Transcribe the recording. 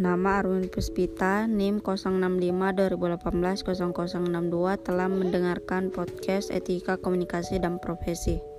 Nama Arwin Puspita, NIM 065 2018 0062 telah mendengarkan podcast Etika Komunikasi dan Profesi.